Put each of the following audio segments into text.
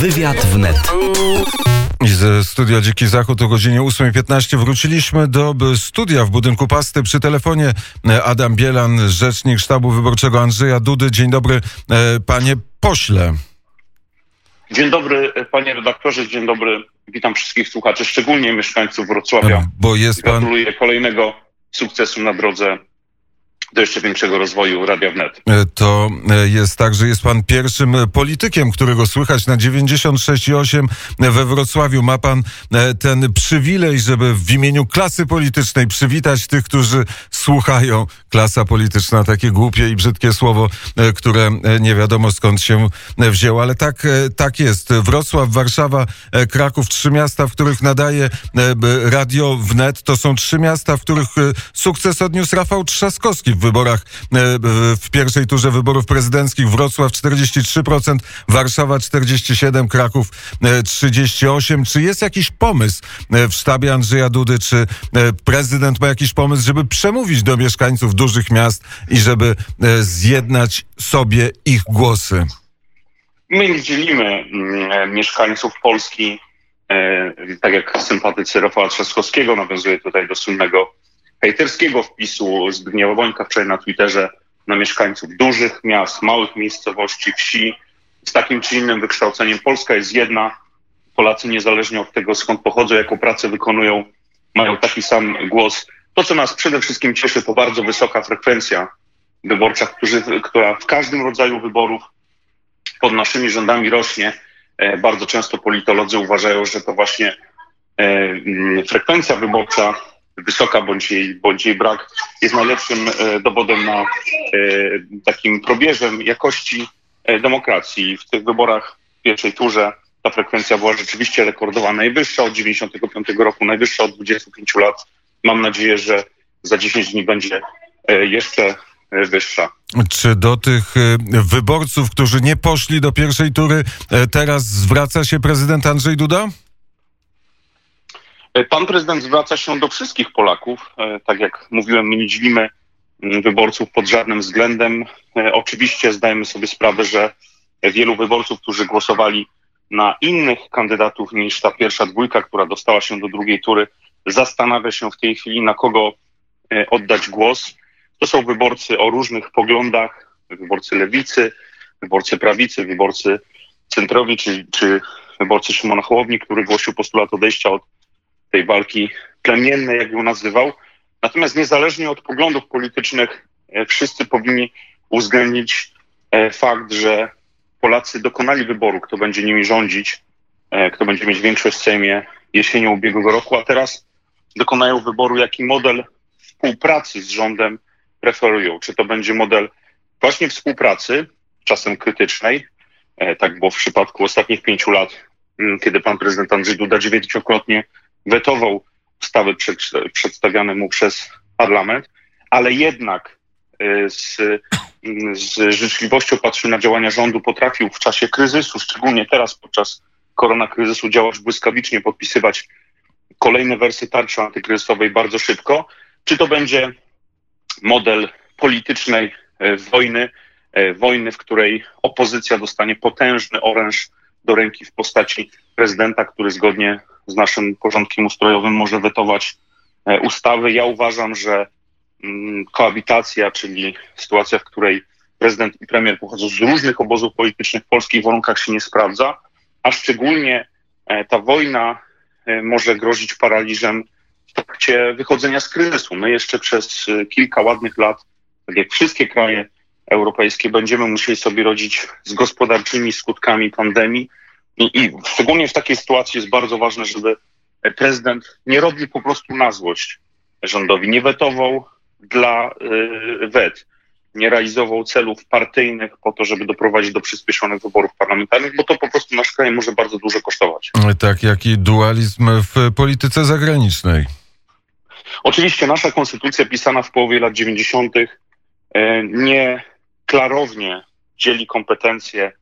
Wywiad wnet. I ze studia Dziki Zachód o godzinie 8.15 wróciliśmy do studia w budynku Pasty. Przy telefonie e, Adam Bielan, rzecznik sztabu wyborczego Andrzeja Dudy. Dzień dobry, e, panie pośle. Dzień dobry, panie redaktorze, dzień dobry. Witam wszystkich słuchaczy, szczególnie mieszkańców Wrocławia. Bo jest pan... Gratuluję kolejnego sukcesu na drodze do jeszcze większego rozwoju Radia Wnet. E, To e, jest tak, że jest pan pierwszym e, politykiem, którego słychać na 96,8 we Wrocławiu. Ma pan ten przywilej, żeby w imieniu klasy politycznej przywitać tych, którzy słuchają. Klasa polityczna, takie głupie i brzydkie słowo, które nie wiadomo skąd się wzięło, ale tak, tak jest. Wrocław, Warszawa, Kraków, trzy miasta, w których nadaje radio wnet. To są trzy miasta, w których sukces odniósł Rafał Trzaskowski w wyborach, e, w- pierwszej turze wyborów prezydenckich. Wrocław 43%, Warszawa 47%, Kraków e, 38%. Czy jest jakiś pomysł e, w sztabie Andrzeja Dudy, czy e, prezydent ma jakiś pomysł, żeby przemówić do mieszkańców dużych miast i żeby e, zjednać sobie ich głosy? My nie dzielimy mm, mieszkańców Polski, e, tak jak sympatycy Rafała Trzaskowskiego, nawiązuje tutaj do słynnego hejterskiego wpisu Zbigniewa Bońka wczoraj na Twitterze, na mieszkańców dużych miast, małych miejscowości, wsi, z takim czy innym wykształceniem. Polska jest jedna. Polacy niezależnie od tego, skąd pochodzą, jaką pracę wykonują, mają taki sam głos. To, co nas przede wszystkim cieszy, to bardzo wysoka frekwencja wyborcza, którzy, która w każdym rodzaju wyborów pod naszymi rządami rośnie. E, Bardzo często politolodzy uważają, że to właśnie e, frekwencja wyborcza, wysoka bądź jej, bądź jej brak, jest najlepszym e, dowodem na e, takim probierzem jakości e, demokracji. W tych wyborach w pierwszej turze ta frekwencja była rzeczywiście rekordowa, najwyższa od 95 roku, najwyższa od 25 lat. Mam nadzieję, że za 10 dni będzie jeszcze wyższa. Czy do tych wyborców, którzy nie poszli do pierwszej tury, teraz zwraca się prezydent Andrzej Duda? E, Pan prezydent zwraca się do wszystkich Polaków. E, Tak jak mówiłem, my nie dzielimy mm, wyborców pod żadnym względem. E, Oczywiście zdajemy sobie sprawę, że wielu wyborców, którzy głosowali na innych kandydatów niż ta pierwsza dwójka, która dostała się do drugiej tury, zastanawia się w tej chwili, na kogo oddać głos. To są wyborcy o różnych poglądach, wyborcy lewicy, wyborcy prawicy, wyborcy centrowi, czy, czy wyborcy Szymona Hołowni, który głosił postulat odejścia od tej walki plemiennej, jak ją nazywał. Natomiast niezależnie od poglądów politycznych, e, wszyscy powinni uwzględnić e, fakt, że Polacy dokonali wyboru, kto będzie nimi rządzić, e, kto będzie mieć większość w Sejmie jesienią ubiegłego roku, a teraz dokonają wyboru, jaki model współpracy z rządem preferują. Czy to będzie model właśnie współpracy, czasem krytycznej, tak było w przypadku ostatnich pięciu lat, mm, kiedy pan prezydent Andrzej Duda dziewięciokrotnie wetował ustawy przed, przedstawiane mu przez parlament, ale jednak e, z, mm, z życzliwością patrzył na działania rządu, potrafił w czasie kryzysu, szczególnie teraz podczas koronakryzysu działać błyskawicznie, podpisywać kolejne wersje tarczy antykryzysowej bardzo szybko. Czy to będzie model politycznej e, wojny, wojny, w której opozycja dostanie potężny oręż do ręki w postaci prezydenta, który zgodnie z naszym porządkiem ustrojowym może wetować e, ustawy. Ja uważam, że mm, koabitacja, czyli sytuacja, w której prezydent i premier pochodzą z różnych obozów politycznych w polskich warunkach się nie sprawdza, a szczególnie e, ta wojna e, może grozić paraliżem w trakcie wychodzenia z kryzysu. My jeszcze przez kilka ładnych lat, tak jak wszystkie kraje europejskie, będziemy musieli sobie rodzić z gospodarczymi skutkami pandemii. I, I szczególnie w takiej sytuacji jest bardzo ważne, żeby prezydent nie robił po prostu na złość rządowi, nie wetował dla y, wet, nie realizował celów partyjnych po to, żeby doprowadzić do przyspieszonych wyborów parlamentarnych, bo to po prostu nasz kraj może bardzo dużo kosztować. Tak jak i dualizm w polityce zagranicznej. Oczywiście nasza konstytucja pisana w połowie lat 90. e, nie klarownie dzieli kompetencje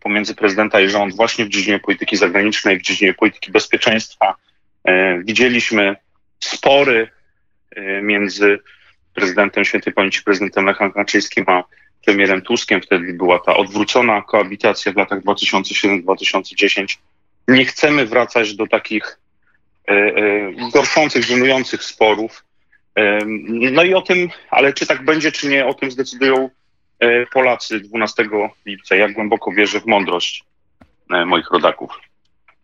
pomiędzy prezydenta i rząd właśnie w dziedzinie polityki zagranicznej, w dziedzinie polityki bezpieczeństwa. Widzieliśmy spory e, między prezydentem świętej pamięci prezydentem Lechem Kaczyńskim, a premierem Tuskiem. Wtedy była ta odwrócona koabitacja w latach 2007-2010. Nie chcemy wracać do takich e, e, gorszących, żenujących sporów. No i o tym, ale czy tak będzie, czy nie, o tym zdecydują Polacy 12 lipca. Ja głęboko wierzę w mądrość e, moich rodaków.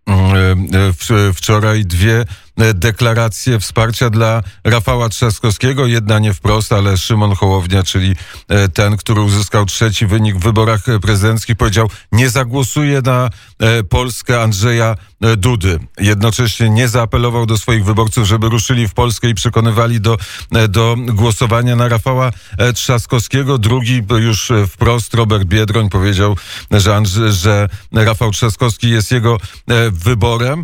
Mm, e, Wczoraj dwie e, deklaracje wsparcia dla Rafała Trzaskowskiego. Jedna nie wprost, ale Szymon Hołownia, czyli e, ten, który uzyskał trzeci wynik w wyborach e, prezydenckich, powiedział, nie zagłosuje na e, Polskę Andrzeja e, Dudy. Jednocześnie nie zaapelował do swoich wyborców, żeby ruszyli w Polskę i przekonywali do, e, do głosowania na Rafała e, Trzaskowskiego. Drugi już e, wprost, Robert Biedroń, powiedział, że, Andrze- że Rafał Trzaskowski jest jego e, wyborem.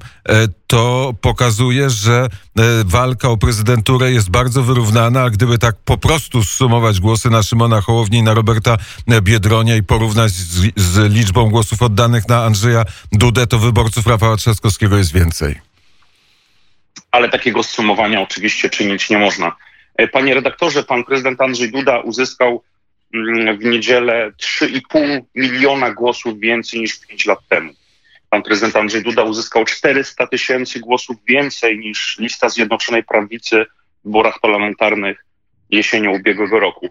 To pokazuje, że e, walka o prezydenturę jest bardzo wyrównana, a gdyby tak po prostu zsumować głosy na Szymona Hołowni i na Roberta e, Biedronia i porównać z, z liczbą głosów oddanych na Andrzeja Dudę, to wyborców Rafała Trzaskowskiego jest więcej. ale takiego zsumowania oczywiście czynić nie można. E, Panie redaktorze, pan prezydent Andrzej Duda uzyskał mm, w niedzielę 3,5 miliona głosów więcej niż 5 lat temu. Pan prezydent Andrzej Duda uzyskał 400 tysięcy głosów więcej niż lista Zjednoczonej Prawicy w wyborach parlamentarnych jesienią ubiegłego roku.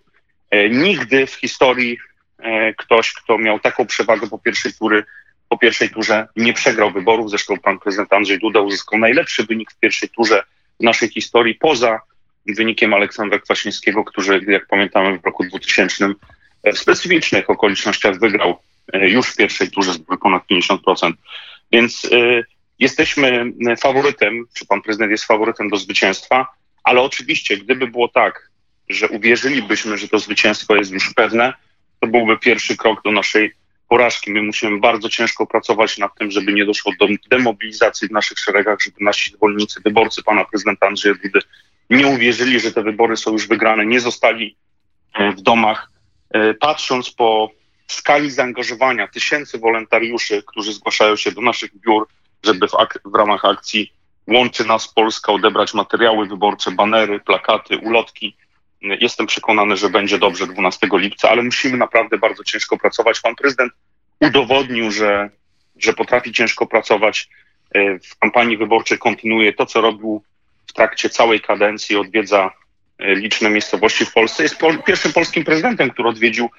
E, Nigdy w historii e, ktoś, kto miał taką przewagę po pierwszej tury, po pierwszej turze nie przegrał wyborów. Zresztą pan prezydent Andrzej Duda uzyskał najlepszy wynik w pierwszej turze w naszej historii, poza wynikiem Aleksandra Kwaśniewskiego, który, jak pamiętamy, w roku 2000 w specyficznych okolicznościach wygrał e, już w pierwszej turze z ponad 50%. Więc y, jesteśmy faworytem, czy pan prezydent jest faworytem do zwycięstwa, ale oczywiście, gdyby było tak, że uwierzylibyśmy, że to zwycięstwo jest już pewne, to byłby pierwszy krok do naszej porażki. My musimy bardzo ciężko pracować nad tym, żeby nie doszło do demobilizacji w naszych szeregach, żeby nasi zwolennicy, wyborcy pana prezydenta Andrzeja Dudy nie uwierzyli, że te wybory są już wygrane, nie zostali e, w domach. E, Patrząc po skali zaangażowania tysięcy wolontariuszy, którzy zgłaszają się do naszych biur, żeby w, ak- w ramach akcji Łączy Nas Polska odebrać materiały wyborcze, banery, plakaty, ulotki. Jestem przekonany, że będzie dobrze 12 lipca, ale musimy naprawdę bardzo ciężko pracować. Pan prezydent udowodnił, że, że potrafi ciężko pracować. E, W kampanii wyborczej kontynuuje to, co robił w trakcie całej kadencji, odwiedza e, liczne miejscowości w Polsce. Jest pierwszym polskim prezydentem, który odwiedził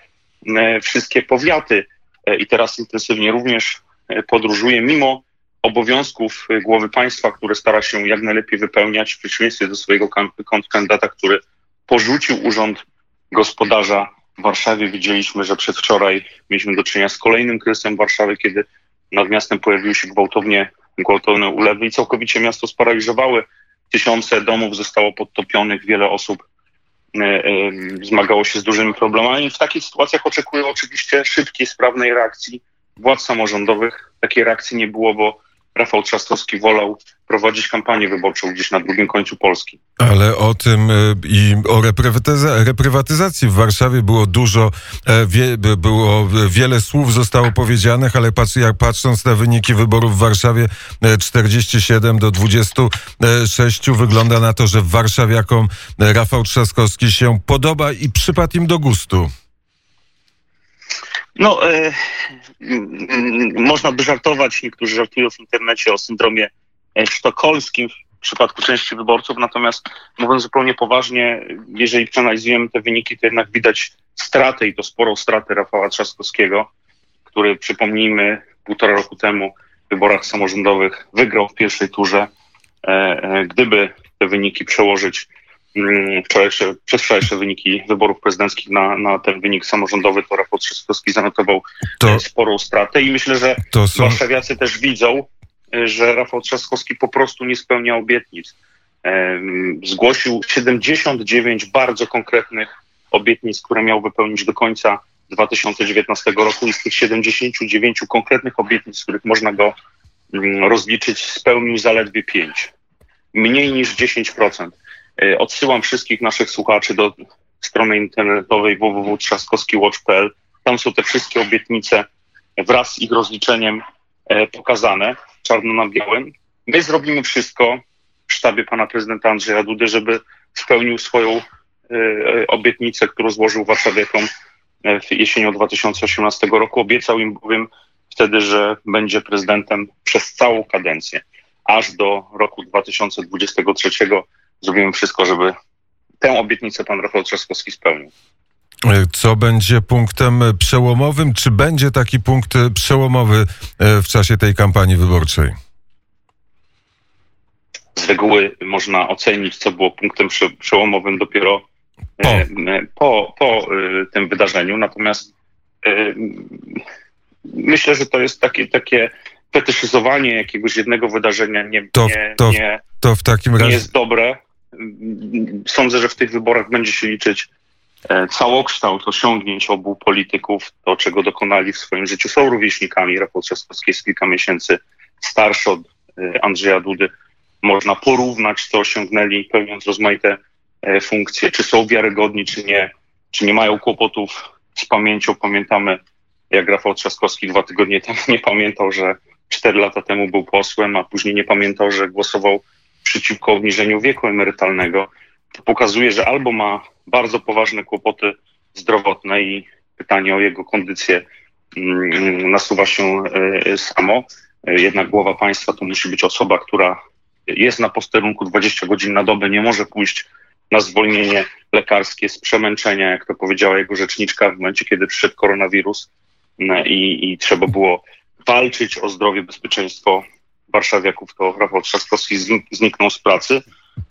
wszystkie powiaty e, i teraz intensywnie również e, podróżuje, mimo obowiązków e, głowy państwa, które stara się jak najlepiej wypełniać, w przeciwieństwie do swojego kan- kontrkandydata, który porzucił urząd gospodarza w Warszawie. Widzieliśmy, że przedwczoraj mieliśmy do czynienia z kolejnym kryzysem w Warszawie, kiedy nad miastem pojawiły się gwałtownie, gwałtowne ulewy i całkowicie miasto sparaliżowały. Tysiące domów zostało podtopionych, wiele osób e, e, zmagało się z dużymi problemami. W takich sytuacjach oczekuję oczywiście szybkiej, sprawnej reakcji władz samorządowych. Takiej reakcji nie było, bo Rafał Trzaskowski wolał prowadzić kampanię wyborczą gdzieś na drugim końcu Polski. Ale o tym y, i o reprywatyza- reprywatyzacji w Warszawie było dużo, e, wie, by- było wiele słów zostało powiedzianych, ale patrz, jak patrząc na wyniki wyborów w Warszawie e, 47 do 26 wygląda na to, że warszawiakom e, Rafał Trzaskowski się podoba i przypadł im do gustu. No, e, można by żartować, niektórzy żartują w internecie o syndromie e, sztokholmskim w przypadku części wyborców, natomiast mówiąc zupełnie poważnie, jeżeli przeanalizujemy te wyniki, to jednak widać stratę i to sporą stratę Rafała Trzaskowskiego, który przypomnijmy półtora roku temu w wyborach samorządowych wygrał w pierwszej turze. E, e, Gdyby te wyniki przełożyć wczorajsze, przedwczorajsze wyniki wyborów prezydenckich na, na ten wynik samorządowy, to Rafał Trzaskowski zanotował To, e, sporą stratę i myślę, że są... warszawiacy też widzą, e, że Rafał Trzaskowski po prostu nie spełnia obietnic. Em, Zgłosił 79 bardzo konkretnych obietnic, które miał wypełnić do końca 2019 roku i z tych 79 konkretnych obietnic, z których można go mm, rozliczyć, spełnił zaledwie 5. Mniej niż 10%. E, Odsyłam wszystkich naszych słuchaczy do strony internetowej www.trzaskowskiwatch.pl. Tam są te wszystkie obietnice wraz z ich rozliczeniem e, pokazane czarno na białym. My zrobimy wszystko w sztabie pana prezydenta Andrzeja Dudy, żeby spełnił swoją obietnicę, którą złożył warszawiakom jesienią 2018 roku. Obiecał im bowiem wtedy, że będzie prezydentem przez całą kadencję, aż do roku 2023. Zrobimy wszystko, żeby tę obietnicę pan Rafał Trzaskowski spełnił. Co będzie punktem przełomowym? Czy będzie taki punkt przełomowy w czasie tej kampanii wyborczej? Z reguły można ocenić, co było punktem przełomowym dopiero po, po, po tym wydarzeniu. Natomiast myślę, że to jest takie, takie fetyszyzowanie jakiegoś jednego wydarzenia nie, to, nie, to, nie, to w takim razie... nie jest dobre. Sądzę, że w tych wyborach będzie się liczyć e, całokształt osiągnięć obu polityków, to czego dokonali w swoim życiu. Są rówieśnikami. Rafał Trzaskowski jest kilka miesięcy starszy od e, Andrzeja Dudy. Można porównać, co osiągnęli, pełniąc rozmaite e, funkcje, czy są wiarygodni, czy nie, czy nie mają kłopotów z pamięcią. Pamiętamy jak Rafał Trzaskowski dwa tygodnie temu nie pamiętał, że cztery lata temu był posłem, a później nie pamiętał, że głosował przeciwko obniżeniu wieku emerytalnego, to pokazuje, że albo ma bardzo poważne kłopoty zdrowotne i pytanie o jego kondycję mm, nasuwa się e, samo. Jednak głowa państwa to musi być osoba, która jest na posterunku 20 godzin na dobę, nie może pójść na zwolnienie lekarskie z przemęczenia, jak to powiedziała jego rzeczniczka w momencie, kiedy przyszedł koronawirus i, i trzeba było walczyć o zdrowie, bezpieczeństwo warszawiaków, to Rafał Trzaskowski zniknął z pracy.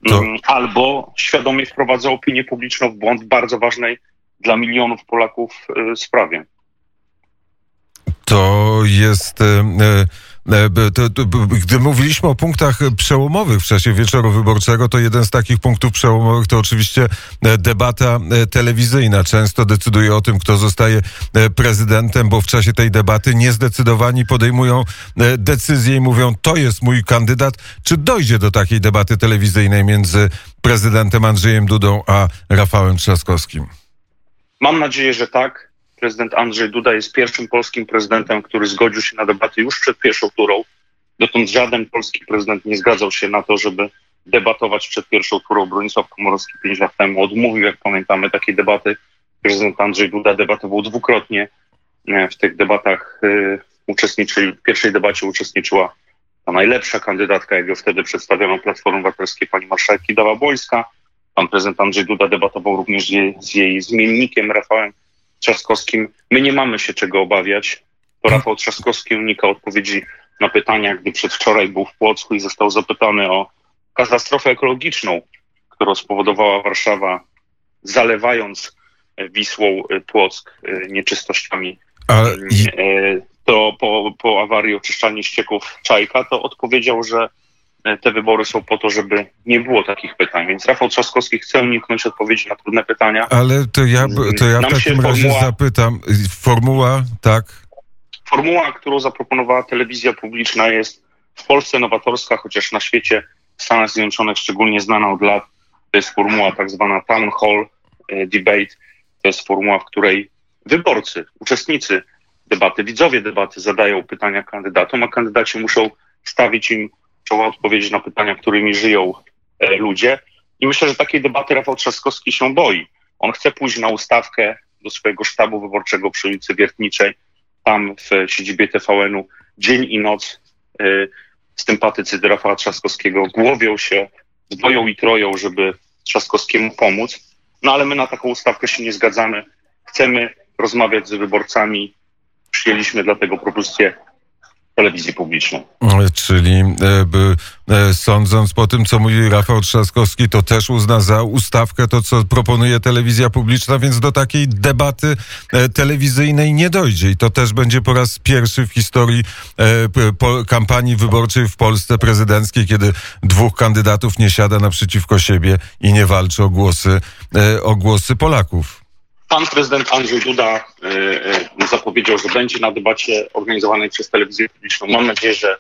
To... Mm, albo świadomie wprowadza opinię publiczną w błąd bardzo ważnej dla milionów Polaków y, sprawie. To jest. Y E, gdy mówiliśmy o punktach przełomowych w czasie wieczoru wyborczego, to jeden z takich punktów przełomowych to oczywiście e, debata e, telewizyjna. Często decyduje o tym, kto zostaje prezydentem, bo w czasie tej debaty niezdecydowani podejmują decyzje i mówią, to jest mój kandydat. Czy dojdzie do takiej debaty telewizyjnej między prezydentem Andrzejem Dudą a Rafałem Trzaskowskim? Mam nadzieję, że tak prezydent Andrzej Duda jest pierwszym polskim prezydentem, który zgodził się na debaty już przed pierwszą turą. Dotąd żaden polski prezydent nie zgadzał się na to, żeby debatować przed pierwszą turą. Bronisław Komorowski pięć lat temu odmówił, jak pamiętamy, takiej debaty. Prezydent Andrzej Duda debatował dwukrotnie. E, w tych debatach y, uczestniczyli, w pierwszej debacie uczestniczyła ta najlepsza kandydatka, jak ją wtedy przedstawiono Platformą Obywatelskiej, pani marszałek Kidawa-Błońska. Pan prezydent Andrzej Duda debatował również z jej, z jej zmiennikiem Rafałem Trzaskowskim. My nie mamy się czego obawiać. To Rafał Trzaskowski unika odpowiedzi na pytania, gdy przedwczoraj był w Płocku i został zapytany o katastrofę ekologiczną, którą spowodowała Warszawa, zalewając Wisłą Płock e, nieczystościami. E, to po, po awarii oczyszczalni ścieków Czajka, to odpowiedział, że E, te wybory są po to, żeby nie było takich pytań. Więc Rafał Trzaskowski chce uniknąć odpowiedzi na trudne pytania. Ale to ja, to ja w takim razie formuła, zapytam. Formuła, tak? Formuła, którą zaproponowała telewizja publiczna jest w Polsce nowatorska, chociaż na świecie, w Stanach Zjednoczonych szczególnie znana od lat. To jest formuła tak zwana town hall e, debate. To jest formuła, w której wyborcy, uczestnicy debaty, widzowie debaty zadają pytania kandydatom, a kandydaci muszą stawić im czoła odpowiedzi na pytania, którymi żyją e, ludzie. I myślę, że takiej debaty Rafał Trzaskowski się boi. On chce pójść na ustawkę do swojego sztabu wyborczego przy ulicy Wiertniczej, tam w siedzibie TVN-u, dzień i noc e, sympatycy do Rafała Trzaskowskiego głowią się, dwoją i troją, żeby Trzaskowskiemu pomóc. No ale my na taką ustawkę się nie zgadzamy. Chcemy rozmawiać z wyborcami. Przyjęliśmy dlatego propozycję telewizji publiczną. Czyli e, e, sądząc po tym, co mówi Rafał Trzaskowski, to też uzna za ustawkę to, co proponuje telewizja publiczna, więc do takiej debaty e, telewizyjnej nie dojdzie. I to też będzie po raz pierwszy w historii kampanii wyborczej w Polsce prezydenckiej, kiedy dwóch kandydatów nie siada naprzeciwko siebie i nie walczy o głosy, o głosy Polaków. Pan prezydent Andrzej Duda e, e, zapowiedział, że będzie na debacie organizowanej przez telewizję publiczną. Mam nadzieję, że,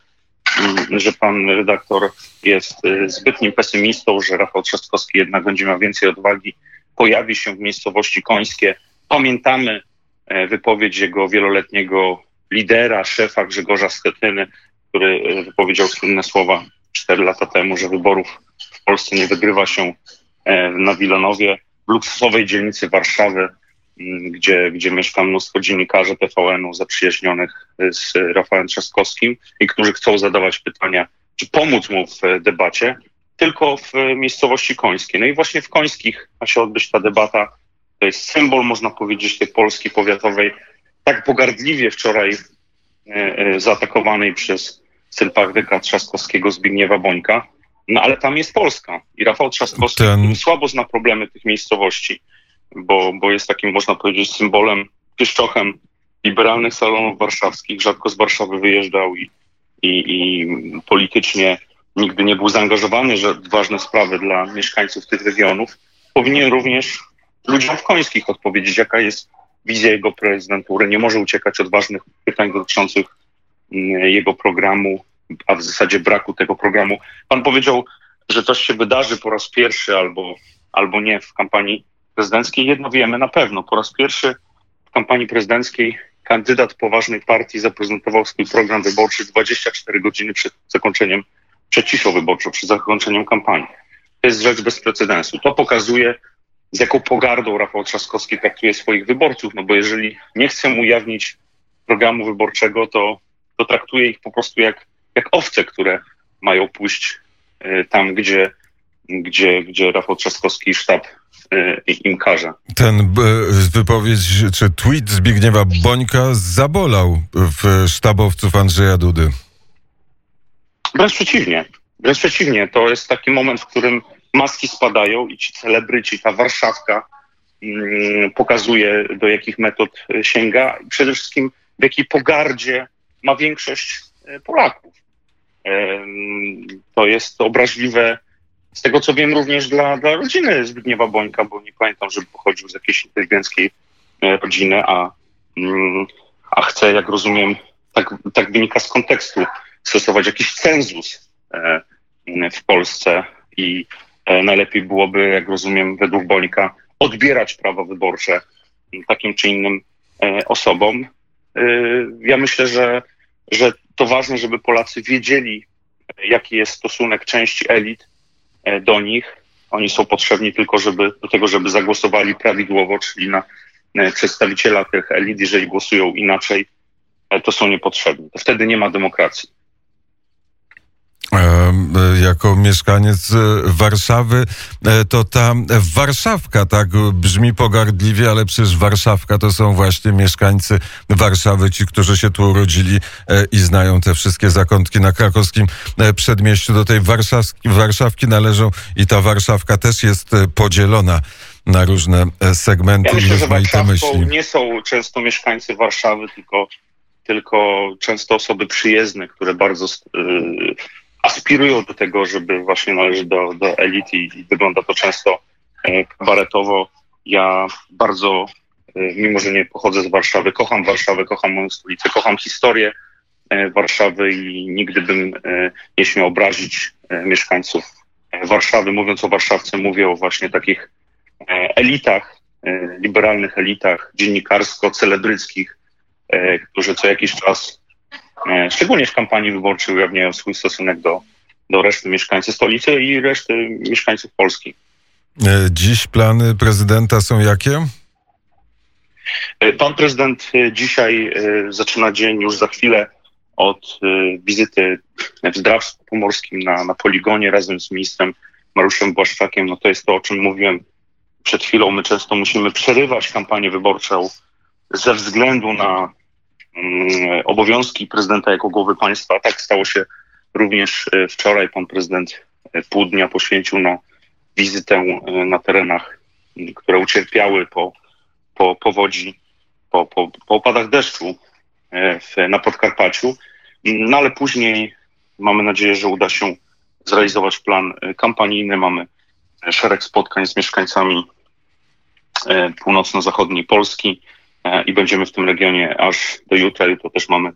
mm, że pan redaktor jest e, zbytnim pesymistą, że Rafał Trzaskowski jednak będzie miał więcej odwagi. Pojawi się w miejscowości Końskie. Pamiętamy wypowiedź jego wieloletniego lidera, szefa Grzegorza Schetyny, który wypowiedział słynne słowa cztery lata temu, że wyborów w Polsce nie wygrywa się na Wilanowie luksusowej dzielnicy Warszawy, mm, gdzie, gdzie mieszka mnóstwo dziennikarzy TVN-u zaprzyjaźnionych z Rafałem Trzaskowskim i którzy chcą zadawać pytania, czy pomóc mu w debacie, tylko w miejscowości Końskiej. No i właśnie w Końskich ma się odbyć ta debata. To jest symbol, można powiedzieć, tej Polski powiatowej, tak pogardliwie wczoraj e, e, zaatakowanej przez sylpardyka Trzaskowskiego Zbigniewa Bońka. No ale tam jest Polska i Rafał Trzaskowski Ten... słabo zna problemy tych miejscowości, bo, bo jest takim, można powiedzieć, symbolem, pieszczochem liberalnych salonów warszawskich. Rzadko z Warszawy wyjeżdżał i, i, i politycznie nigdy nie był zaangażowany w ważne sprawy dla mieszkańców tych regionów. Powinien również ludziom w Końskich odpowiedzieć, jaka jest wizja jego prezydentury. Nie może uciekać od ważnych pytań dotyczących mm, jego programu, a w zasadzie braku tego programu. Pan powiedział, że coś się wydarzy po raz pierwszy albo, albo nie w kampanii prezydenckiej. Jedno wiemy na pewno. Po raz pierwszy w kampanii prezydenckiej kandydat poważnej partii zaprezentował swój program wyborczy 24 godziny przed zakończeniem, przed ciszą wyborczą, przed zakończeniem kampanii. To jest rzecz bez precedensu. To pokazuje, z jaką pogardą Rafał Trzaskowski traktuje swoich wyborców, no bo jeżeli nie chce mu ujawnić programu wyborczego, to, to traktuje ich po prostu jak jak owce, które mają pójść e, tam, gdzie, gdzie, gdzie Rafał Trzaskowski i sztab e, im każe. Ten e, wypowiedź czy tweet Zbigniewa Bońka zabolał w sztabowców Andrzeja Dudy. Wręcz przeciwnie. Wręcz przeciwnie. To jest taki moment, w którym maski spadają i ci celebryci, ta Warszawka mm, pokazuje, do jakich metod sięga i przede wszystkim w jakiej pogardzie ma większość Polaków. To jest obraźliwe z tego, co wiem, również dla, dla rodziny Zbigniewa Bońka, bo nie pamiętam, żeby pochodził z jakiejś inteligenckiej e, rodziny, a, mm, a chce, jak rozumiem, tak, tak wynika z kontekstu, stosować jakiś cenzus e, w Polsce i e, najlepiej byłoby, jak rozumiem, według Bońka, odbierać prawo wyborcze takim czy innym osobom. Ja myślę, że, że to ważne, żeby Polacy wiedzieli, jaki jest stosunek części elit e, do nich. Oni są potrzebni tylko żeby, do tego, żeby zagłosowali prawidłowo, czyli na e, przedstawiciela tych elit. Jeżeli głosują inaczej, e, to są niepotrzebni. To wtedy nie ma demokracji. E, jako mieszkaniec e, Warszawy, e, to ta Warszawka tak brzmi pogardliwie, ale przecież Warszawka to są właśnie mieszkańcy Warszawy, ci, którzy się tu urodzili i znają te wszystkie zakątki na krakowskim przedmieściu. Do tej Warszawki, Warszawki należą i ta Warszawka też jest podzielona na różne segmenty ja myślę, i rozmaite myśli. nie są często mieszkańcy Warszawy, tylko, tylko często osoby przyjezdne, które bardzo aspirują do tego, żeby właśnie należeć do, do elity i wygląda to często e, kabaretowo. Ja bardzo, e, mimo że nie pochodzę z Warszawy, kocham Warszawę, kocham moją stolicę, kocham historię e, Warszawy i nigdy bym nie śmiał obrazić mieszkańców Warszawy. Mówiąc o Warszawce, mówię o właśnie takich elitach, liberalnych elitach dziennikarsko-celebryckich, którzy co jakiś czas E, szczególnie w kampanii wyborczej ujawniają swój stosunek do, do reszty mieszkańców stolicy i reszty mieszkańców Polski. E, dziś plany prezydenta są jakie? E, pan prezydent dzisiaj zaczyna dzień już za chwilę od wizyty w Zdrawsku Pomorskim na, na poligonie razem z ministrem Mariuszem Błaszczakiem. No to jest to, o czym mówiłem przed chwilą. My często musimy przerywać kampanię wyborczą ze względu na obowiązki prezydenta jako głowy państwa. Tak stało się również e, wczoraj. Pan prezydent e, pół dnia poświęcił na wizytę e, na terenach, które ucierpiały po, po powodzi, po, po, po opadach deszczu w, na Podkarpaciu. No ale później mamy nadzieję, że uda się zrealizować plan kampanijny. Mamy szereg spotkań z mieszkańcami północno-zachodniej Polski. E, i będziemy w tym regionie aż do jutra. Jutro też mamy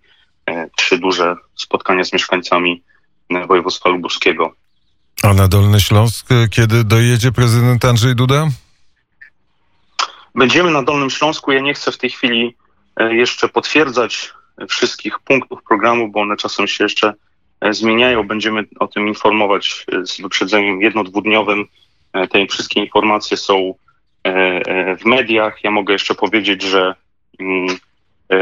e, trzy duże spotkania z mieszkańcami e, województwa lubuskiego. A na Dolny Śląsk kiedy dojedzie prezydent Andrzej Duda? Będziemy na Dolnym Śląsku. Ja nie chcę w tej chwili jeszcze potwierdzać wszystkich punktów programu, bo one czasem się jeszcze zmieniają. Będziemy o tym informować z wyprzedzeniem jedno-dwudniowym. Te wszystkie informacje są w mediach. Ja mogę jeszcze powiedzieć, że e,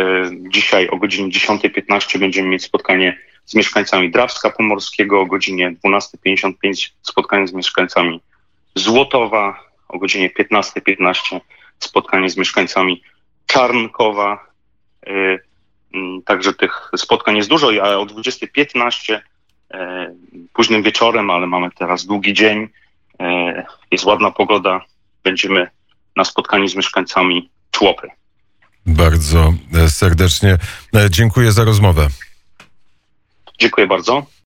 dzisiaj o godzinie 10.15 będziemy mieć spotkanie z mieszkańcami Drawska Pomorskiego, o godzinie 12.55 spotkanie z mieszkańcami Złotowa, o godzinie 15.15 spotkanie z mieszkańcami Czarnkowa. E, Także tych spotkań jest dużo, a o 20.15 e, późnym wieczorem, ale mamy teraz długi dzień, jest ładna pogoda, będziemy na spotkaniu z mieszkańcami Człopy. Bardzo e, serdecznie e, dziękuję za rozmowę. Dziękuję bardzo.